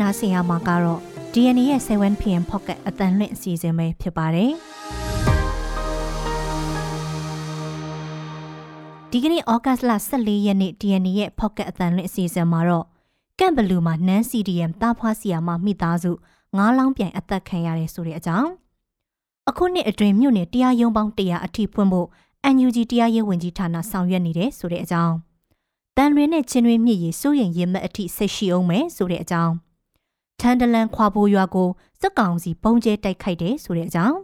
နားဆင်ရမှာကတော့ DNA ရဲ့ 7PM Pocket အတန်လွင့်အစီအစဉ်ပဲဖြစ်ပါတယ်။ဒီကနေ့ဩဂတ်လ14ရက်နေ့ DNA ရဲ့ Pocket အတန်လွင့်အစီအစဉ်မှာတော့ကန့်ဘလူးမှာနန်း CDM တားဖွားစီယာမမိသားစုငားလောင်းပြိုင်အသက်ခံရတယ်ဆိုတဲ့အကြောင်းအခုနှစ်အတွင်းမြို့နယ်တရားရုံးပေါင်း100အထိဖွင့်ဖို့ NUG တရားရေးဝန်ကြီးဌာနဆောင်ရွက်နေတယ်ဆိုတဲ့အကြောင်းတန်လွင်နဲ့ချင်းတွင်းမြစ်ရည်စိုးရင်ရင်မက်အထိဆက်ရှိအောင်မယ်ဆိုတဲ့အကြောင်း ထန်တလန်ခွာပိုးရွာကိုစက်ကောင်စီပုံကျဲတိုက်ခိုက်တယ်ဆိုတဲ့အကြောင်း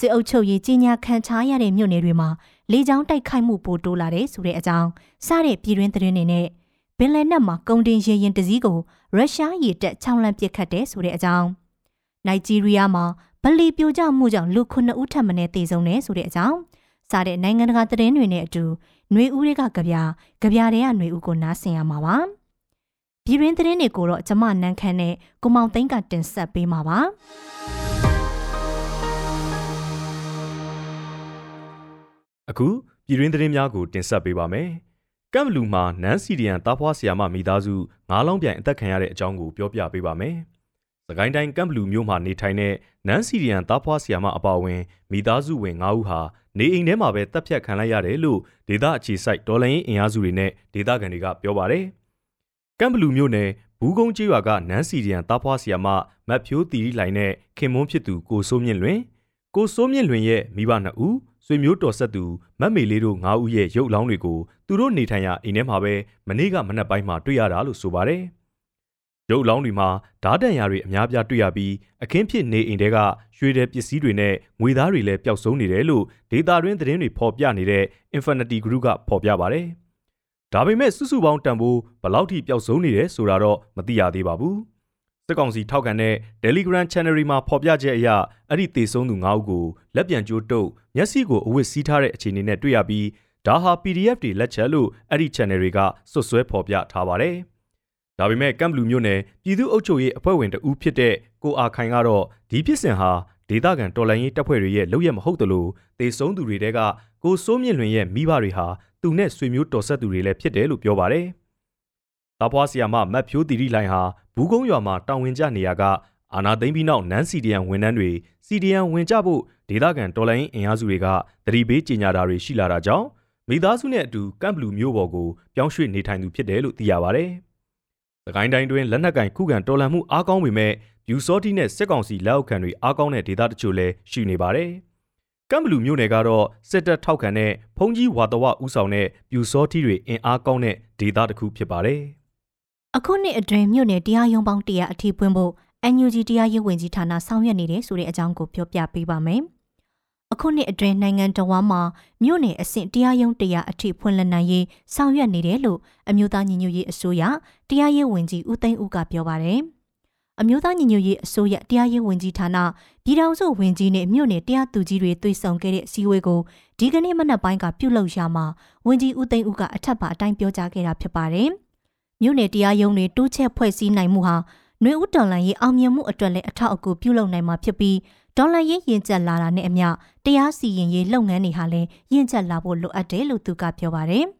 စစ်အုပ်ချုပ်ရေးကြီးညာခံချားရတဲ့မြို့နယ်တွေမှာလေကြောင်းတိုက်ခိုက်မှုပိုတိုးလာတယ်ဆိုတဲ့အကြောင်းစတဲ့ပြည်တွင်းသတင်းတွေနဲ့ဘင်လယ်နက်မှာကုန်တင်ရေရင်တစည်းကိုရုရှားရေတပ်6လန့်ပစ်ခတ်တယ်ဆိုတဲ့အကြောင်းနိုင်ဂျီးရီးယားမှာဗလီပြိုကျမှုကြောင့်လူ9ဦးထပ်မံတေဆုံးတယ်ဆိုတဲ့အကြောင်းစတဲ့နိုင်ငံတကာသတင်းတွေနဲ့အတူຫນွေဦးတွေကကြပြကြပြတွေကຫນွေဦးကိုနားဆင်ရမှာပါ ပြည်ရင်းသတင်းတွေကိုတော့ကျမနန်းခမ်းနဲ့ကိုမောင်သိန်းကတင်ဆက်ပေးမှာပါအခုပြည်ရင်းသတင်းများကိုတင်ဆက်ပေးပါမယ်ကမ်ဘလူမှာနန်းစီဒီယန်တားဖွားဆီယာမမိသားစုငါးလောင်းပြိုင်အသက်ခံရတဲ့အကြောင်းကိုပြောပြပေးပါမယ်စကိုင်းတိုင်းကမ်ဘလူမြို့မှာနေထိုင်တဲ့နန်းစီရီယန်သားဖွားဆီယာမအပါအဝင်မိသားစုဝင်9ဦးဟာနေအိမ်ထဲမှာပဲတပ်ဖြတ်ခံလိုက်ရတယ်လို့ဒေသအခြေစိုက်ဒေါ်လာရင်းအင်အားစုတွေနဲ့ဒေသခံတွေကပြောပါတယ်။ ကမ်ဘလူမြို့နယ်ဘူးကုန်းကျေးရွာကနန်းစီရီယန်သားဖွားဆီယာမမတ်ဖြိုးတီရီလိုင်နဲ့ခင်မွန်းဖြစ်သူကိုစိုးမြင့်လွင်ကိုစိုးမြင့်လွင်ရဲ့မိဘနှစ်ဦးဆွေမျိုးတော်ဆက်သူမတ်မေလေးတို့9ဦးရဲ့ရုပ်အလောင်းတွေကိုသူတို့နေထိုင်ရာအိမ်ထဲမှာပဲမနေ့ကမနက်ပိုင်းမှာတွေ့ရတာလို့ဆိုပါတယ်။ရုပ်လောင်းတွေမှာဓာတ်တန်ရာတွေအများပြားတွေ့ရပြီးအခင်းဖြစ်နေအိမ်တဲကရွှေတဲ့ပစ္စည်းတွေနဲ့ငွေသားတွေလည်းပျောက်ဆုံးနေတယ်လို့ဒေတာတွင်းသတင်းတွေဖော်ပြနေတဲ့ Infinity Group ကဖော်ပြပါတယ်။ ဒါပေမဲ့စုစုပေါင်းတန်ဖိုးဘယ်လောက်ထိပျောက်ဆုံးနေတယ်ဆိုတာတော့မသိရသေးပါဘူး။စစ်ကောင်စီထောက်ခံတဲ့ Telegram Channel မှာဖော်ပြချက်အရအဲ့ဒီတေဆုံးသူ9ဦးကိုလက်ပြန်ကျိုးတုပ်မျက်စိကိုအဝတ်စီးထားတဲ့အခြေအနေနဲ့တွေ့ရပြီးဒါဟာ PDF တွေလက်ချက်လို့အဲ့ဒီ channel တွေကစွတ်စွဲဖော်ပြထားပါတယ်။ဒါပေမဲ့ကမ်ဘလူမြို့နယ်ပြည်သူ့အုပ်ချုပ်ရေးအဖွဲ့ဝင်တဦးဖြစ်တဲ့ကိုအာခိုင်ကတော့ဒီဖြစ်စဉ်ဟာဒေသခံတော်လှန်ရေးတပ်ဖွဲ့တွေရဲ့လုပ်ရမဟုတ်သလိုတေဆုံးသူတွေတဲကကိုစိုးမြင့်လွင်ရဲ့မိဘတွေဟာ သူနဲ့ဆွေမျိုးတော်ဆက်သူတွေလည်းဖြစ်တယ်လို့ပြောပါတယ်။တာဖွားဆီယာမမတ်ဖြိုးတီရီလိုင်ဟာဘူးကုန်းရွာမှာတာဝန်ကျနေရကအာနာသိမ့်ပြီးနောက်နန်းစီဒီယန်ဝန်ထမ်းတွေစီဒီယန်ဝင်ကြဖို့ဒေသခံတော်လှန်ရေးအင်အားစုတွေကတတိပေးကြေညာတာတွေရှိလာတာကြောင့်မိသားစုနဲ့အတူကမ်ဘလူမျိုးပေါ်ကိုပြောင်းရွှေ့နေထိုင်သူဖြစ်တယ်လို့သိရပါဗျ။။သခိုင်းတိုင်းတွင်လက်နက်ကင်ခုခံတော်လှန်မှုအားကောင်းပေမဲ့ယူစောတိနဲ့စစ်ကောင်စီလက်အောက်ခံတွေအားကောင်းတဲ့ဒေသတချို့လည်းရှိနေပါတယ်။ ကမ်ဘလူမြို့နယ်ကတော့စစ်တပ်ထောက်ခံတဲ့ဖုန်ကြီးဝါတဝဥဆောင်တဲ့ပြူစောတိတွေအင်အားကောင်းတဲ့ဒေသတစ်ခုဖြစ်ပါတယ်။အခုနှစ်အတွင်းမြို့နယ်တရားရုံးပေါင်း100အထိပွင့်ဖို့ NUG တရားရေးဝန်ကြီးဌာနဆောင်ရွက်နေတယ်ဆိုတဲ့အကြောင်းကိုပြောပြပေးပါမယ်။အခုနှစ်အတွင်းနိုင်ငံတော်ဝမ်းမှာမြို့နယ်အဆင့်တရားရုံးတရားအထိဖွင့်လှစ်နိုင်ရေးဆောင်ရွက်နေတယ်လို့အမျိုးသားညီညွတ်ရေးအစိုးရတရားရေးဝန်ကြီးဦးသိန်းဦးကပြောပါတယ်။ အမျိုးသားညီညွတ်ရေးအစိုးရတရားရေးဝန်ကြီးဌာနပြည်ထောင်စုဝန်ကြီးနဲ့မြို့နယ်တရားသူကြီးတွေတွေ့ဆုံခဲ့တဲ့အစည်းအဝေးကိုဒီကနေ့မနက်ပိုင်းကပြုလုပ်ရမှာဝန်ကြီးဦးသိန်းဦးကအထက်ပါအတိုင်းပြောကြားခဲ့တာဖြစ်ပါတယ်။မြို့နယ်တရားရုံးတွေတိုးချက်ဖွဲ့စည်းနိုင်မှုဟာຫນွေဥတော်လန်ရေးအောင်မြင်မှုအတွက်လည်းအထောက်အကူပြုလုပ်နိုင်မှာဖြစ်ပြီးဒေါ်လာရေးရင်ကျက်လာတာနဲ့အမျှတရားစီရင်ရေးလုပ်ငန်းတွေဟာလည်းရင်ကျက်လာဖို့လိုအပ်တယ်လို့သူကပြောပါတယ်။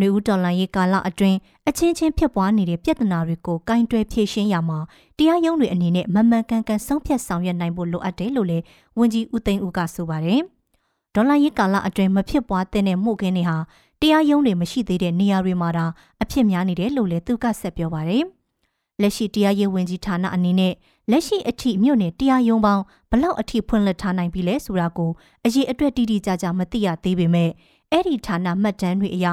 နှွေဦးဒေါ်လာရေးကာလအတွင်းအချင်းချင်းဖြစ်ပွားနေတဲ့ပြဿနာတွေကိုကင်တွယ်ဖြေရှင်းရမှာတရားရုံးတွေအနေနဲ့မမှန်ကန်ကန်ဆုံးဖြတ်ဆောင်ရွက်နိုင်ဖို့လိုအပ်တယ်လို့လည်းဝန်ကြီးဦးသိန်းဦးကဆိုပါတယ်။ဒေါ်လာရေးကာလအတွင်းမဖြစ်ပွားတဲ့မှုခင်းတွေဟာတရားရုံးတွေမရှိသေးတဲ့နေရာတွေမှာဒါအဖြစ်များနေတယ်လို့လည်းသူကဆက်ပြောပါတယ်။လက်ရှိတရားရေးဝန်ကြီးဌာနအနေနဲ့လက်ရှိအထိမြို့နယ်တရားရုံးပေါင်းဘလောက်အထိဖွင့်လှစ်ထားနိုင်ပြီလဲဆိုတာကိုအရေးအတွက်တိတိကျကျမသိရသေးပေမဲ့အဲ့ဒီဌာနမှတ်တမ်းတွေအရ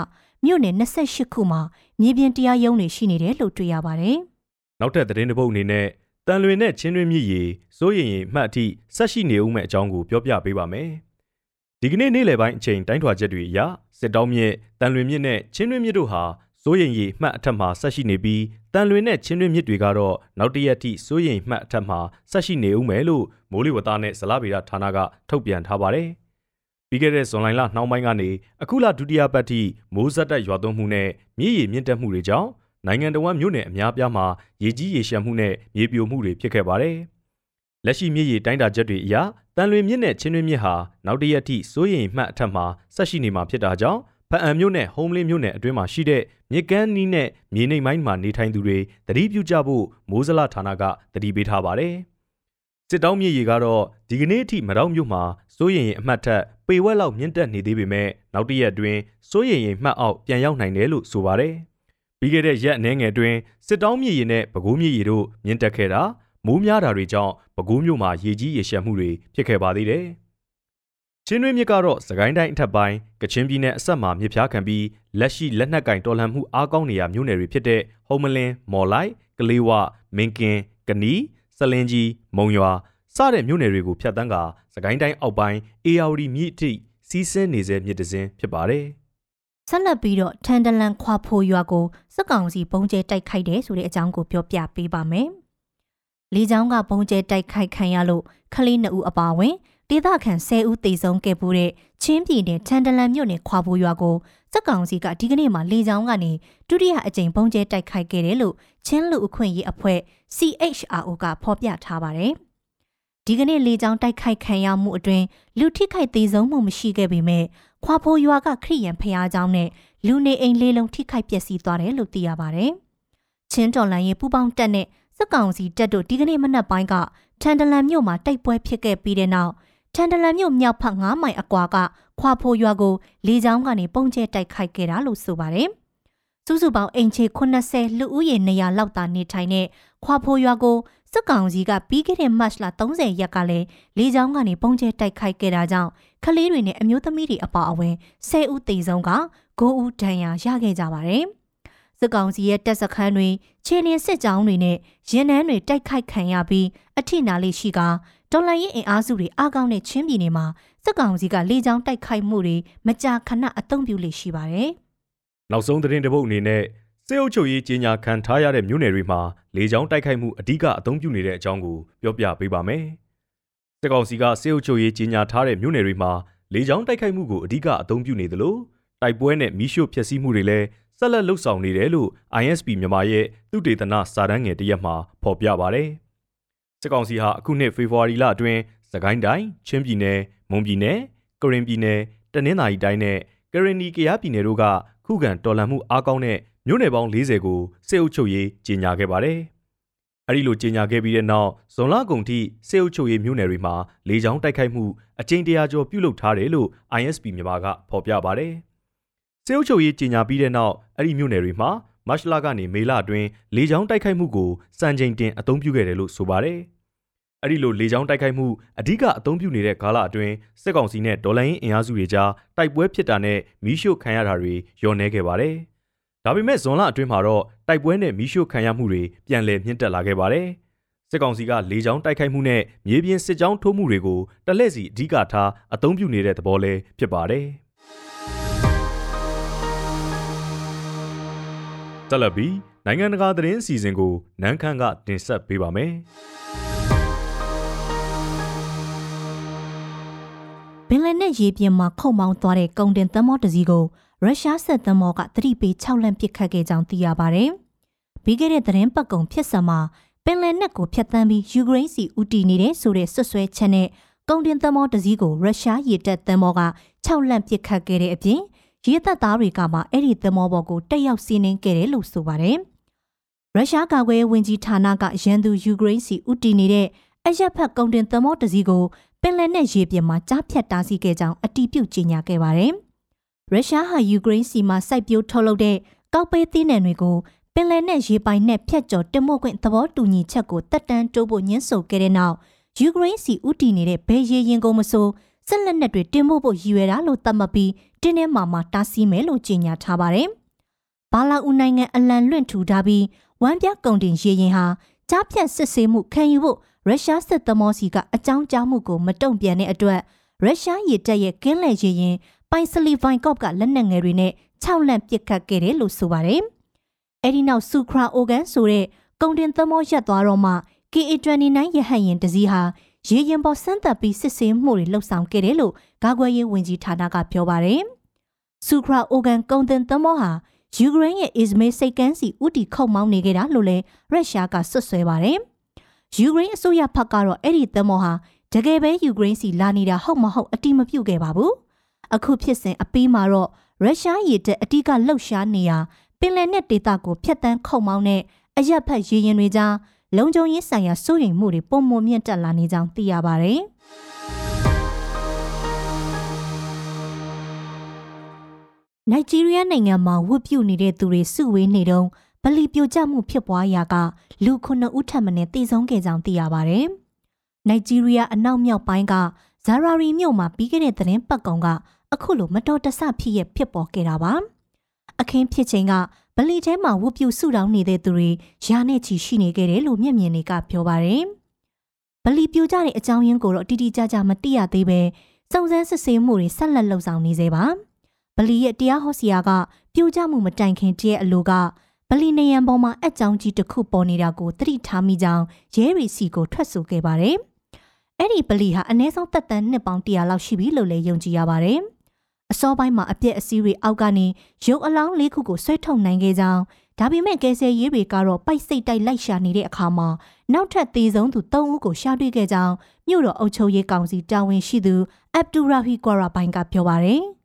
မြို့နယ်28ခုမှာမြေပြင်တရားရုံးတွေရှိနေတယ်လို့တွေ့ရပါတယ်။နောက်ထပ်သတင်းတစ်ပုဒ်အနေနဲ့တန်လွင်နဲ့ချင်းတွင်းမြစ်ရီစိုးရင်ရင်မှတ်အထိဆက်ရှိနေဦးမဲ့အကြောင်းကိုပြောပြပေးပါမယ်။ဒီကနေ့နေ့လယ်ပိုင်းအချိန်တိုင်းထွာချက်တွေအရစစ်တောင်းမြစ်တန်လွင်မြစ်နဲ့ချင်းတွင်းမြစ်တို့ဟာစိုးရင်ရီမှတ်အထက်မှာဆက်ရှိနေပြီးတန်လွင်နဲ့ချင်းတွင်းမြစ်တွေကတော့နောက်တရက်ထိစိုးရင်မှတ်အထက်မှာဆက်ရှိနေဦးမယ်လို့မိုးလေဝသနဲ့ဇလဗေဒဌာနကထုတ်ပြန်ထားပါတယ်။ ပြီးခဲ့တဲ့ဇွန်လနှောင်းပိုင်းကနေအခုလဒုတိယပတ်ထိမိုးဆက်တက်ရွာသွန်းမှုနဲ့မြစ်ရည်မြင့်တက်မှုတွေကြောင့်နိုင်ငံတော်ဝန်မြို့နယ်အများပြားမှာရေကြီးရေရှမ်းမှုနဲ့မြေပြိုမှုတွေဖြစ်ခဲ့ပါတယ်။လက်ရှိမြစ်ရည်တိုင်းတာချက်တွေအရတန်လွင်မြစ်နဲ့ချင်းတွင်းမြစ်ဟာနောက်တရက်ထိစိုးရင်မှတ်အထက်မှာဆက်ရှိနေမှာဖြစ်တာကြောင့်ဖအံမြို့နယ်ဟုံးလင်းမြို့နယ်အတွင်းမှာရှိတဲ့မြစ်ကမ်းနီးနဲ့မြေနိမ့်ပိုင်းမှာနေထိုင်သူတွေသတိပြုကြဖို့မိုးစလဌာနကသတိပေးထားပါတယ်။စစ်တောင်းမြေရီကတော့ဒီကနေ့အထိမတော်မြို့မှာစိုးရင်ရင်အမှတ်ထက် ပေဝက်လောက်မြင့်တက်နေသေးပေမဲ့နောက်တစ်ရက်အတွင်းစိုးရင်ရင်မှတ်အောက်ပြန်ရောက်နိုင်တယ်လို့ဆိုပါတယ်။ပြီးခဲ့တဲ့ရက်အနည်းငယ်အတွင်းစစ်တောင်းမြေရီနဲ့ပဲခူးမြေရီတို့မြင့်တက်ခဲ့တာမိုးများတာတွေကြောင့်ပဲခူးမြို့မှာရေကြီးရေရှမ်းမှုတွေဖြစ်ခဲ့ပါသေးတယ်။ချင်းတွင်းမြစ်ကတော့စကိုင်းတိုင်းအထက်ပိုင်းကချင်ပြည်နယ်အဆက်မှာမြစ်ဖျားခံပြီးလက်ရှိလက်နက်ကင်တော်လှန်မှုအားကောင်းနေရမြို့နယ်တွေဖြစ်တဲ့ဟုံမလင်းမော်လိုက်ကလေးဝမင်းကင်ကနီးစလင်းကြီးမုံရွာ စတဲ့မြို့နယ်တွေကိုဖျက်ဆီးကစကိုင်းတိုင်းအောက်ပိုင်းအေယာဝတီမြစ်အထိစီးဆင်းနေစေမြစ်တစင်းဖြစ်ပါတယ်ဆက်လက်ပြီးတော့ထန်တလန်ခွာဖိုရွာကိုစက်ကောင်စီပုံကျဲတိုက်ခိုက်တယ်ဆိုတဲ့အကြောင်းကိုပြောပြပေးပါမယ်။လေကြောင်းကပုံကျဲတိုက်ခိုက်ခံရလို့ခလေးနှစ်ဦးအပါအဝင်ဒေသခံ10ဦးသေဆုံးခဲ့ပူတဲ့ချင်းပြည်နယ်ထန်တလန်မြို့နယ်ခွာဖိုရွာကိုစက်ကောင်စီကဒီကနေ့မှလေကြောင်းကနေဒုတိယအကြိမ်ပုံကျဲတိုက်ခိုက်ခဲ့တယ်လို့ချင်းလူအခွင့်ရေးအဖွဲ့ CHRO ကဖော်ပြထားပါတယ်။ ဒီကနေ့လေကြောင်းတိုက်ခိုက်ခံရမှုအတွင်းလူထိခိုက်သေးဆုံးမှုမရှိခဲ့ပေမဲ့ခွာဖိုရွာကခရီးရန်ဖျားเจ้าနဲ့လူနေအိမ်လေးလုံးထိခိုက်ပျက်စီးသွားတယ်လို့သိရပါတယ်။ချင်းတော်လန်ရေးပူပေါင်းတက်နဲ့စက်ကောင်စီတက်တို့ဒီကနေ့မနက်ပိုင်းကထန်တလန်မြို့မှာတိုက်ပွဲဖြစ်ခဲ့ပြီးတဲ့နောက်ထန်တလန်မြို့မြောက်ဖက်9မိုင်အကွာကခွာဖိုရွာကိုလေကြောင်းကနေပုံကျဲတိုက်ခိုက်ခဲ့တာလို့ဆိုပါတယ်။ စုစုပေါင်းအိမ်ခြေ80လူဦးရေ200လောက်သာနေထိုင်တဲ့ခွာဖိုရွာကိုစစ်ကောင်စီကပြီးခဲ့တဲ့မတ်လ30ရက်ကလည်းလေကြောင်းကနေပုံကျဲတိုက်ခိုက်ခဲ့တာကြောင့်ကလေးတွေနဲ့အမျိုးသမီးတွေအပါအဝင်10ဦးသေဆုံးက9ဦးဒဏ်ရာရခဲ့ကြပါတယ်။စစ်ကောင်စီရဲ့တပ်စခန်းတွေခြေလျင်စစ်ကြောင်းတွေနဲ့ရင်နှန်းတွေတိုက်ခိုက်ခံရပြီးအထိနာလေးရှိကတော်လှန်ရေးအင်အားစုတွေအားကောင်းတဲ့ချင်းပြည်နယ်မှာစစ်ကောင်စီကလေကြောင်းတိုက်ခိုက်မှုတွေမကြာခဏအသုံးပြုလေရှိပါတယ်။ နောက်ဆုံးသတင်းတစ်ပုဒ်အနေနဲ့စေအုပ်ချုပ်ရေးကြီးညာခံထားရတဲ့မြို့နယ်တွေမှာလေကြောင်းတိုက်ခိုက်မှုအ धिक အသုံးပြုနေတဲ့အကြောင်းကိုပြောပြပေးပါမယ်။စစ်ကောင်စီကစေအုပ်ချုပ်ရေးကြီးညာထားတဲ့မြို့နယ်တွေမှာလေကြောင်းတိုက်ခိုက်မှုကိုအ धिक အသုံးပြုနေသလိုတိုက်ပွဲနဲ့မီးရှို့ဖျက်ဆီးမှုတွေလည်းဆက်လက်လှုပ်ဆောင်နေတယ်လို့ ISP မြန်မာရဲ့သုတေသနစာတမ်းငယ်တစ်ရက်မှာဖော်ပြပါဗျ။စစ်ကောင်စီဟာအခုနှစ်ဖေဖော်ဝါရီလအတွင်းစကိုင်းတိုင်းချင်းပြည်နယ်မွန်ပြည်နယ်ကရင်ပြည်နယ်တနင်္သာရီတိုင်းနဲ့ကရင်နီကယားပြည်နယ်တို့က ခုခံတော်လှန်မှုအားကောင်းတဲ့မြို့နယ်ပေါင်း40ကိုစစ်အုပ်ချုပ်ရေးကြီးညာခဲ့ပါတယ်။အဲဒီလိုကြီးညာခဲ့ပြီးတဲ့နောက်ဇွန်လကုန်ထိစစ်အုပ်ချုပ်ရေးမြို့နယ်တွေမှာလေကြောင်းတိုက်ခိုက်မှုအကြိမ်တရာကျော်ပြုလုပ်ထားတယ်လို့ ISP မြန်မာကဖော်ပြပါတယ်။စစ်အုပ်ချုပ်ရေးကြီးညာပြီးတဲ့နောက်အဲ့ဒီမြို့နယ်တွေမှာမတ်လကနေမေလအတွင်းလေကြောင်းတိုက်ခိုက်မှုကိုစံချိန်တင်အသုံးပြုခဲ့တယ်လို့ဆိုပါတယ်။ အဲ့ဒီလိုလေကြောင်းတိုက်ခိုက်မှုအ धिक အသုံးပြုနေတဲ့ကာလအတွင်းစစ်ကောင်စီနဲ့ဒေါ်လာရင်းအင်အားစုတွေကြားတိုက်ပွဲဖြစ်တာနဲ့မီးရှို့ခံရတာတွေလျော့နေခဲ့ပါတယ်။ဒါပေမဲ့ဇွန်လအတွင်းမှာတော့တိုက်ပွဲနဲ့မီးရှို့ခံရမှုတွေပြန်လည်မြင့်တက်လာခဲ့ပါတယ်။စစ်ကောင်စီကလေကြောင်းတိုက်ခိုက်မှုနဲ့မြေပြင်စစ်ကြောင်းထိုးမှုတွေကိုတလက်စီအ धिक ထားအသုံးပြုနေတဲ့သဘောလည်းဖြစ်ပါတယ်။တက်လက်ပြီးနိုင်ငံတကာသတင်းအစီအစဉ်ကိုနန်းခမ်းကတင်ဆက်ပေးပါမယ်။ လယ်နက်ရေပြင်မှာခုံမောင်းသွားတဲ့ကုန်တင်သင်္ဘောတစ်စီးကိုရုရှားစစ်သင်္ဘောကသတိပေး6လန့်ပစ်ခတ်ခဲ့ကြောင်းသိရပါတယ်။ပြီးခဲ့တဲ့သတင်းပတ်ကုံဖြစ်စမှာပင်လယ်နက်ကိုဖျက်ဆီးပြီးယူကရိန်းစီဦးတည်နေတဲ့ဆိုတဲ့ဆွဆွဲချက်နဲ့ကုန်တင်သင်္ဘောတစ်စီးကိုရုရှားရေတပ်သင်္ဘောက6လန့်ပစ်ခတ်ခဲ့တဲ့အပြင်ရေတပ်သားတွေကမှအဲ့ဒီသမောဘော်ကိုတက်ရောက်စီးနှင်းခဲ့တယ်လို့ဆိုပါတယ်။ရုရှားကာကွယ်ရေးဝန်ကြီးဌာနကရန်သူယူကရိန်းစီဦးတည်နေတဲ့အရက်ဖက်ကုန်တင်သမောတစည်းကို ပင်လယ်နဲ့ရေပြင်မှာကြားဖြတ်တားဆီးခဲ့ကြောင်းအတည်ပြုကြေညာခဲ့ပါတယ်။ရုရှားဟာယူကရိန်းစီမှာစိုက်ပျိုးထုတ်လုပ်တဲ့ကောက်ပဲသီးနှံတွေကိုပင်လယ်နဲ့ရေပိုင်နဲ့ဖြတ်ကျော်တင်မို့ခွင့်သဘောတူညီချက်ကိုတက်တန်းတိုးဖို့ညှင်းဆိုခဲ့တဲ့နောက်ယူကရိန်းစီဦးတည်နေတဲ့ဘယ်ရေရင်ကုန်မဆိုစစ်လက်နက်တွေတင်ဖို့ဖို့ရည်ရွယ်တာလို့သတ်မှတ်ပြီးတင်းထဲမှာမှတားဆီးမယ်လို့ကြေညာထားပါတယ်။ဘာလာဦးနိုင်ငံအလံလွင့်ထူထားပြီးဝမ်ပြကုန်တင်ရေရင်ဟာကြားဖြတ်စစ်ဆေးမှုခံယူဖို့ ရုရှားစစ်သမောစီကအကြောင်းကြားမှုကိုမတုံ့ပြန်တဲ့အတွက်ရုရှားရေတပ်ရဲ့ကင်းလှည့်ရေရင်ပိုင်စလီဗိုင်ကော့ကလက်နက်ငယ်တွေနဲ့6လန့်ပစ်ခတ်ခဲ့တယ်လို့ဆိုပါတယ်။အဲဒီနောက်ဆူခရာအိုဂန်ဆိုတဲ့ကုန်တင်သမောရက်သွားတော့မှ KA29 ရဟတ်ရင်တစည်းဟာရေရင်ပေါ်ဆန်းသက်ပြီးစစ်ဆေးမှုတွေလှုပ်ဆောင်ခဲ့တယ်လို့ကာကွယ်ရေးဝန်ကြီးဌာနကပြောပါတယ်။ဆူခရာအိုဂန်ကုန်တင်သမောဟာယူကရိန်းရဲ့အစ္စမေးစိတ်ကန်းစီဥတီခုတ်မောင်းနေခဲ့တာလို့လည်းရုရှားကဆွတ်ဆွဲပါတယ်။ ယူကရိန်းအစိုးရဘက်ကတော့အဲ့ဒီသမောဟာတကယ်ပဲယူကရိန်းစီလာနေတာဟုတ်မဟုတ်အတိမပြုတ်ခဲ့ပါဘူး။အခုဖြစ်စဉ်အပြီးမှာတော့ရုရှားရေတပ်အတိကလှုပ်ရှားနေရာပင်လယ်နက်ဒေသကိုဖျက်ဆီးခုံမောင်းတဲ့အရက်ဖက်ရေရင်တွေကြားလုံခြုံရေးဆိုင်ရာစိုးရိမ်မှုတွေပုံမမြင့်တက်လာနေကြောင်းသိရပါတယ်။နိုင်ဂျီးရီးယားနိုင်ငံမှာဝတ်ပြုနေတဲ့သူတွေစုဝေးနေတုန်းဗ လီပြိုကျမှုဖြစ်ပွားရာကလူ9ဦးထပ်မံတည်ဆုံးခဲ့ကြောင်းသိရပါတယ်။နိုင်ဂျီးရီးယားအနောက်မြောက်ပိုင်းကဇာရာရီမြို့မှာပြီးခဲ့တဲ့သတင်းပတ်ကောင်ကအခုလိုမတော်တဆဖြစ်ရဖြစ်ပေါ်ခဲ့တာပါ။အခင်းဖြစ်ချိန်ကဗလီထဲမှာဝတ်ပြုဆုတောင်းနေတဲ့သူတွေရာနဲ့ချီရှိနေခဲ့တယ်လို့မျက်မြင်တွေကပြောပါတယ်။ဗလီပြိုကျတဲ့အကြောင်းရင်းကိုတော့တိတိကျကျမသိရသေးပဲစုံစမ်းစစ်ဆေးမှုတွေဆက်လက်လှုပ်ဆောင်နေသေးပါ။ဗလီရဲ့တရားဟောဆရာကပြိုကျမှုမတိုင်ခင်တည်းအလိုက ဗလီနေရန်ပေါ်မှာအကြောင်းကြီးတစ်ခုပေါ်နေတာကိုသတိထားမိကြောင်းရဲရီစီကိုထွက်ဆိုခဲ့ပါတယ်။အဲ့ဒီဗလီဟာအနည်းဆုံးသက်တမ်းနှစ်ပေါင်း100လောက်ရှိပြီလို့လည်းယုံကြည်ရပါတယ်။အစောပိုင်းမှာအပြက်အစည်းတွေအောက်ကနေရုပ်အလောင်းလေးခုကိုဆွဲထုတ်နိုင်ခဲ့ကြောင်းဒါပေမဲ့ကယ်ဆယ်ရေးတွေကတော့ပိုက်စိတ်တိုက်လိုက်ရှာနေတဲ့အခါမှာနောက်ထပ်သေးဆုံးသူ၃ဦးကိုရှာတွေ့ခဲ့ကြောင်းမြို့တော်အုပ်ချုပ်ရေးကောင်စီတာဝန်ရှိသူအဗ်ဒူရာဟီကွာရာဘိုင်ကပြောပါတယ်။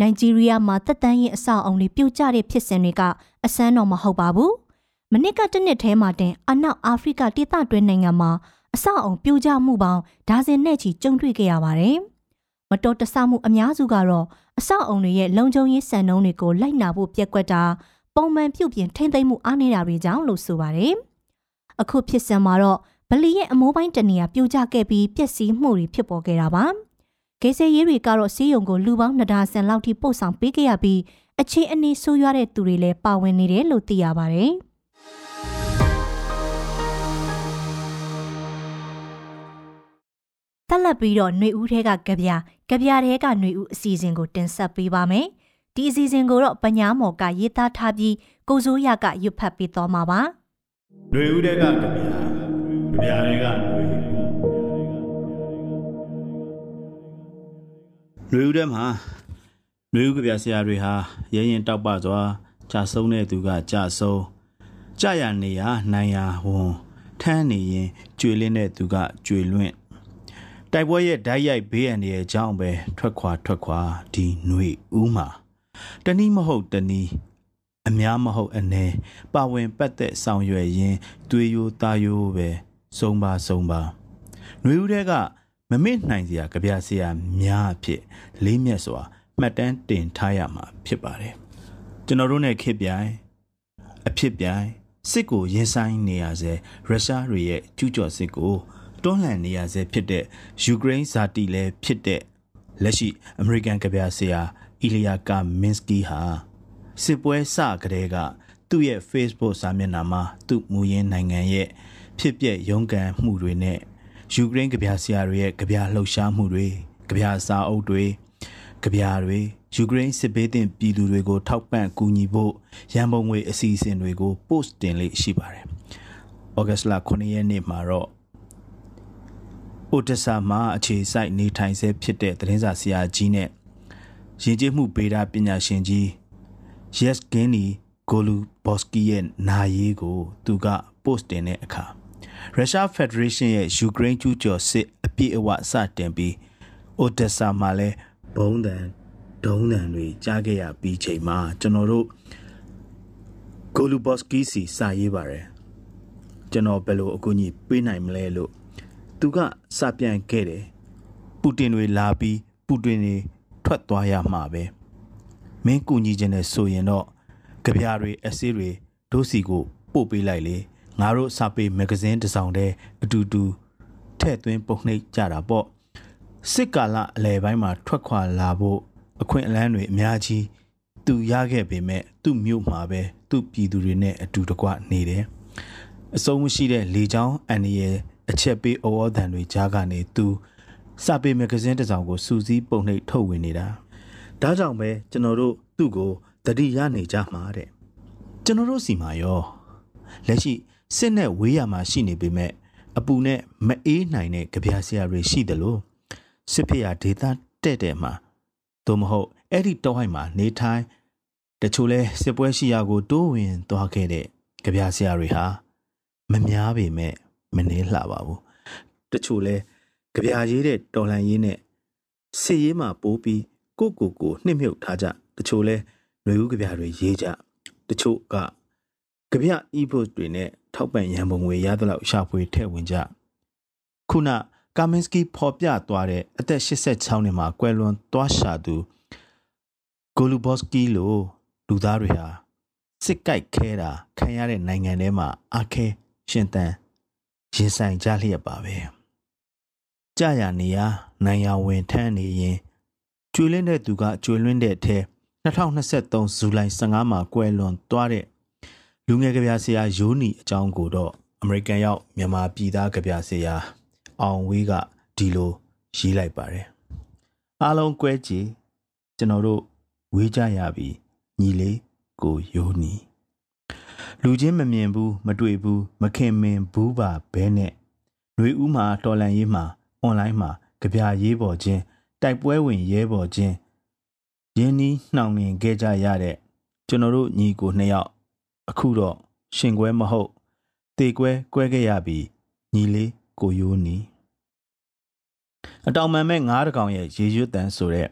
နိုင်ဂျီးရီးယားမှာတက်တန်းရင်အဆောက်အုံတွေပြုတ်ကျတဲ့ဖြစ်စဉ်တွေကအစမ်းတော့မဟုတ်ပါဘူး။မနစ်ကတနစ်ထဲမှာတင်အနောက်အာဖရိကဒေသတွင်းနိုင်ငံမှာအဆောက်အုံပြိုကျမှုပေါင်းဒါဇင်နဲ့ချီကြုံတွေ့ခဲ့ရပါတယ်။မတော်တဆမှုအများစုကတော့အဆောက်အုံတွေရဲ့လုံခြုံရေးစံနှုန်းတွေကိုလိုက်နာဖို့ပြက်ကွက်တာပုံမှန်ပြုပြင်ထိမ့်သိမ်းမှုအားနည်းတာတွေကြောင့်လို့ဆိုပါတယ်။အခုဖြစ်စံမှာတော့ဗလီရဲ့အမိုးပိုင်းတနေရာပြိုကျခဲ့ပြီးပျက်စီးမှုတွေဖြစ်ပေါ်ခဲ့တာပါ။ ကေဆယ်ရေးတွေကတော့စီးရုံကိုလူပေါင်းနှစ်ဒါဇင်လောက်ထိပို့ဆောင်ပေးခဲ့ရပြီးအခြေအနေဆိုးရွားတဲ့သူတွေလည်းပါဝင်နေတယ်လို့သိရပါတယ်။တက်လက်ပြီးတော့ຫນွေဦးထဲကကြပြကြပြထဲကຫນွေဦးအစီအစဉ်ကိုတင်ဆက်ပေးပါမယ်။ဒီအစီအစဉ်ကိုတော့ပညာမော်ကရေးသားထားပြီးကိုစိုးရကရွတ်ဖတ်ပေးသွားမှာပါ။ຫນွေဦးထဲကကြပြကြပြထဲကຫນွေ ຫນွေဦးထဲမှာຫນွေဦးကြပြဆရာတွေဟာရဲရင်တောက်ပစွာကြာဆုံးတဲ့သူကကြာဆုံးကြာရနေရနိုင်ရဝန်ထမ်းနေရင်ကြွေလင်းတဲ့သူကကြွေလွင့်တိုက်ပွဲရဲ့ဓာတ်ရိုက်ဘေးအန္တရာယ်ကြောင့်ပဲထွက်ခွာထွက်ခွာဒီຫນွေဦးမှာတနည်းမဟုတ်တနည်းအများမဟုတ်အနေပါဝင်ပတ်သက်ဆောင်ရွက်ရင်းသွေးရိုးသားရိုးပဲစုံပါစုံပါຫນွေဦးတွေက မမေ့နိုင်စရာကြပြစရာများအဖြစ်လေးမြတ်စွာမှတ်တမ်းတင်ထားရမှာဖြစ်ပါတယ်ကျွန်တော်တို့ ਨੇ ခေပြိုင်အဖြစ်ပြိုင်စစ်ကိုရင်ဆိုင်နေရစေရုရှားတွေရဲ့ကျူးကျော်စစ်ကိုတွန်းလှန်နေရဆဲဖြစ်တဲ့ယူကရိန်းဇာတိလည်းဖြစ်တဲ့လက်ရှိအမေရိကန်ကဗျာဆရာအီလီယာကာမင်စကီဟာစစ်ပွဲစကတည်းကသူ့ရဲ့ Facebook စာမျက်နှာမှာသူ့မူရင်းနိုင်ငံရဲ့ဖြစ်ပျက်ရုန်းကန်မှုတွေနဲ့ ယူကရိန်းကဗျာဆရာတွေရဲ့ကဗျာလှုပ်ရှားမှုတွေကဗျာစာအုပ်တွေကဗျာတွေယူကရိန်းစစ်ဘေးသင့်ပြည်သူတွေကိုထောက်ပံ့ကူညီဖို့ရန်ပုံငွေအစီအစဉ်တွေကို post တင်လေးရှိပါတယ်။ဩဂတ်လ9ရက်နေ့မှာတော့အိုတဆာမှာအခြေစိုက်နေထိုင်ဆဲဖြစ်တဲ့သတင်းစာဆရာကြီးနဲ့ယဉ်ကျေးမှုဗေဒပညာရှင်ကြီး Yes Gini Goluboski ရဲ့နာရေးကို သူက post တင်တဲ့အခါ Russia Federation ရဲ့ယူကရိန်းကျူးကျော်စစ်အပြည့်အဝစတင်ပြီးအိုတဆာမှာလည်းဘုံတန်ဒုံးတန်တွေကြားခဲ့ရပြီးချိန်မှာကျွန်တော်တို့ Goluboski စီစာရေးပါတယ်ကျွန်တော်ဘယ်လိုအကူအညီပေးနိုင်မလဲလို့သူကစပြန်ခဲ့တယ်ပူတင်တွေလာပြီးပူတင်တွေထွက်သွားရမှာပဲမင်းကူညီခြင်းနဲ့ဆိုရင်တော့ကြပြတွေအစစ်တွေဒိုးစီကိုပို့ပေးလိုက်လေ ငါတို့စာပေမဂ္ဂဇင်းတစ်စောင်တည်းအတူတူထဲ့သွင်းပုံနှိပ်ကြတာပေါ့စစ်ကာလအလယ်ပိုင်းမှာထွက်ခွာလာဖို့အခွင့်အလမ်းတွေအများကြီးသူရခဲ့ပေမဲ့သူ့မြို့မှာပဲသူ့ပြည်သူတွေနဲ့အတူတကွနေတယ်အစုံမရှိတဲ့လေချောင်းအန်ဒီရဲ့အချက်ပေးဩဝါဒံတွေကြားကနေသူစာပေမဂ္ဂဇင်းတစ်စောင်ကိုစူးစီးပုံနှိပ်ထုတ်ဝင်နေတာဒါကြောင့်ပဲကျွန်တော်တို့သူ့ကိုတတိရနေကြမှာတဲ့ကျွန်တော်တို့စီမှာရောလက်ရှိ စစ်နဲ့ဝေးရမှာရှိနေပေမဲ့အပူနဲ့မအေးနိုင်တဲ့ကြပြဆရာတွေရှိတယ်လို့စစ်ဖေးရဒေသတဲ့တဲ့မှာသို့မဟုတ်အဲ့ဒီတောဟိုက်မှာနေထိုင်တချို့လဲစစ်ပွဲရှိရာကိုတိုးဝင်သွားခဲ့တဲ့ကြပြဆရာတွေဟာမများပေမဲ့မနှဲလှပါဘူးတချို့လဲကြပြာရေးတဲ့တော်လန်ရေးနဲ့စစ်ရေးမှာပိုးပြီးကိုကိုကိုနှစ်မြုပ်ထားကြတချို့လဲຫນွေဦးကြပြာတွေရေးကြတချို့က ကြပြ e-book တွေနဲ့ထောက်ပံ့ရန်ပုံငွေရသလောက်ရှာဖွေထည့်ဝင်ကြခုနကာမင်စကီဖော်ပြသွားတဲ့အသက်86နှစ်မှာကွယ်လွန်သွားရှာသူဂိုလူဘော့စကီလိုလူသားတွေဟာစစ်ကိုက်ခဲတာခံရတဲ့နိုင်ငံထဲမှာအခဲရှင်သန်ရင်ဆိုင်ကြလျက်ပါပဲကြာရနေရနိုင်ရဝင်ထမ်းနေရင်ကျွေလင်းတဲ့သူကကျွေလွင်းတဲ့အထဲ2023ဇူလိုင်15မှာကွယ်လွန်သွားတဲ့ လူငယ်ကဗျာဆရာယိုးနီအကြောင်းကိုတော့အမေရိကန်ရောက်မြန်မာပြည်သားကဗျာဆရာအောင်ဝေးကဒီလိုရေးလိုက်ပါတယ်အားလုံးကွဲကြည်ကျွန်တော်တို့ဝေးကြရပြီညီလေးကိုယိုးနီလူချင်းမမြင်ဘူးမတွေ့ဘူးမခင်မင်ဘူးပါဘဲနဲ့ຫນွေဦးမှာတော်လန်ရေးမှာအွန်လိုင်းမှာကြပြရေးပေါ်ခြင်းတိုက်ပွဲဝင်ရဲပေါ်ခြင်းရင်းနှီးနှောင်မြင်ခဲ့ကြရတဲ့ကျွန်တော်တို့ညီကိုနှစ်ယောက် အခုတော့ရှင်ကွဲမဟုတ်တေကွဲကွဲခဲ့ရပြီညီလေးကိုယိုးနီအတောင်မှန်မဲ့ငါးတကောင်ရဲ့ရေရွတ်တန်ဆိုတဲ့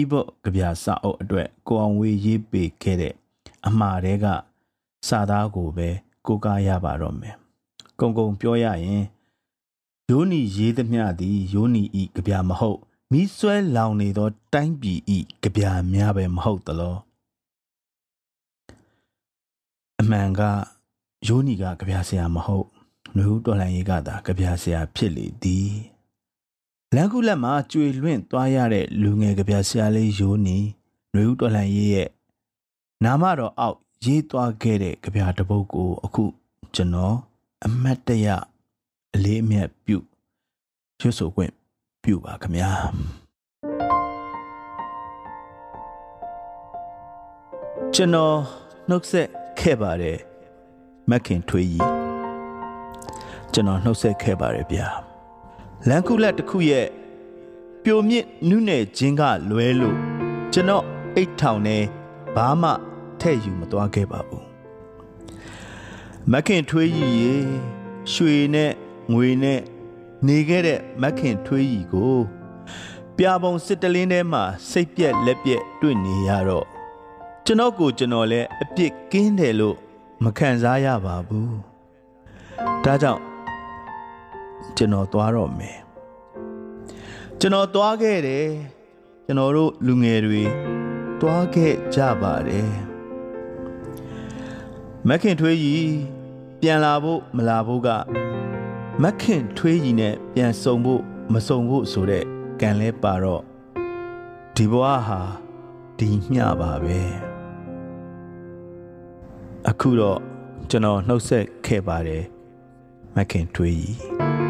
ebook ကြပြစာအုပ်အတွက်ကိုအောင်ဝေးရေးပေးခဲ့တဲ့အမှားတွေကစာသားကိုပဲကိုကားရပါတော့မယ်။ကုံကုံပြောရရင်ယိုးနီရေးသမျှသည်ယိုးနီဤကြပြမဟုတ်မိဆွဲလောင်နေသောတိုင်းပြည်ဤကြပြများပဲမဟုတ်သလော အမှန်ကယိုးနီကကြပြဆရာမဟုတ်နှွေဦးတော်လှန်ရေးကသာကြပြဆရာဖြစ်လေသည်လန်ကူလက်မှာကြွေလွင့်သွားရတဲ့လူငယ်ကြပြဆရာလေးယိုးနီနှွေဦးတော်လှန်ရေးရဲ့နာမတော်အောက်ရေးသွားခဲ့တဲ့ကြပြတပုတ်ကိုအခုကျွန်တော်အမတ်တရအလေးအမြတ်ပြုရွှတ်ဆိုခွင့်ပြုပါခင်ဗျာကျွန်တော်နှုတ်ဆက် ခဲ့ပါတယ်မက်ခင်ထွေးကြီးကျွန်တော်နှုတ်ဆက်ခဲ့ပါတယ်ဗျာလန်ကူလက်တစ်ခုရဲ့ပြိုမြင့်နုနယ်ချင်းကလွဲလို့ကျွန်တော်အိတ်ထောင်နဲ့ဘာမှထဲ့ယူမသွားခဲ့ပါဘူးမက်ခင်ထွေးကြီးရေရွှေနဲ့ငွေနဲ့နေခဲ့တဲ့မက်ခင်ထွေးကြီးကို ပြာပုံစစ်တလင်းထဲမှာစိတ်ပြက်လက်ပြက်တွေ့နေရတော့ ကျွန်တော်ကိုကျွန်တော်လည်းအပြစ်ကင်းတယ်လို့မခံစားရပါဘူးဒါကြောင့်ကျွန်တော်သွားတော့မယ်ကျွန်တော်သွားခဲ့တယ်ကျွန်တော်တို့လူငယ်တွေသွားခဲ့ကြပါတယ်မက်ခင်ထွေးကြီးပြန်လာဖို့မလာဖို့ကမက်ခင်ထွေးကြီးနဲ့ပြန်ဆုံဖို့မဆုံဖို့ဆိုတဲ့ကံလဲပါတော့ဒီဘဝဟာဒီမျှပါပဲ အခုတော့ကျွန်တော်နှုတ်ဆက်ခဲ့ပါတယ်မက်ခင်ထွေးကြီး။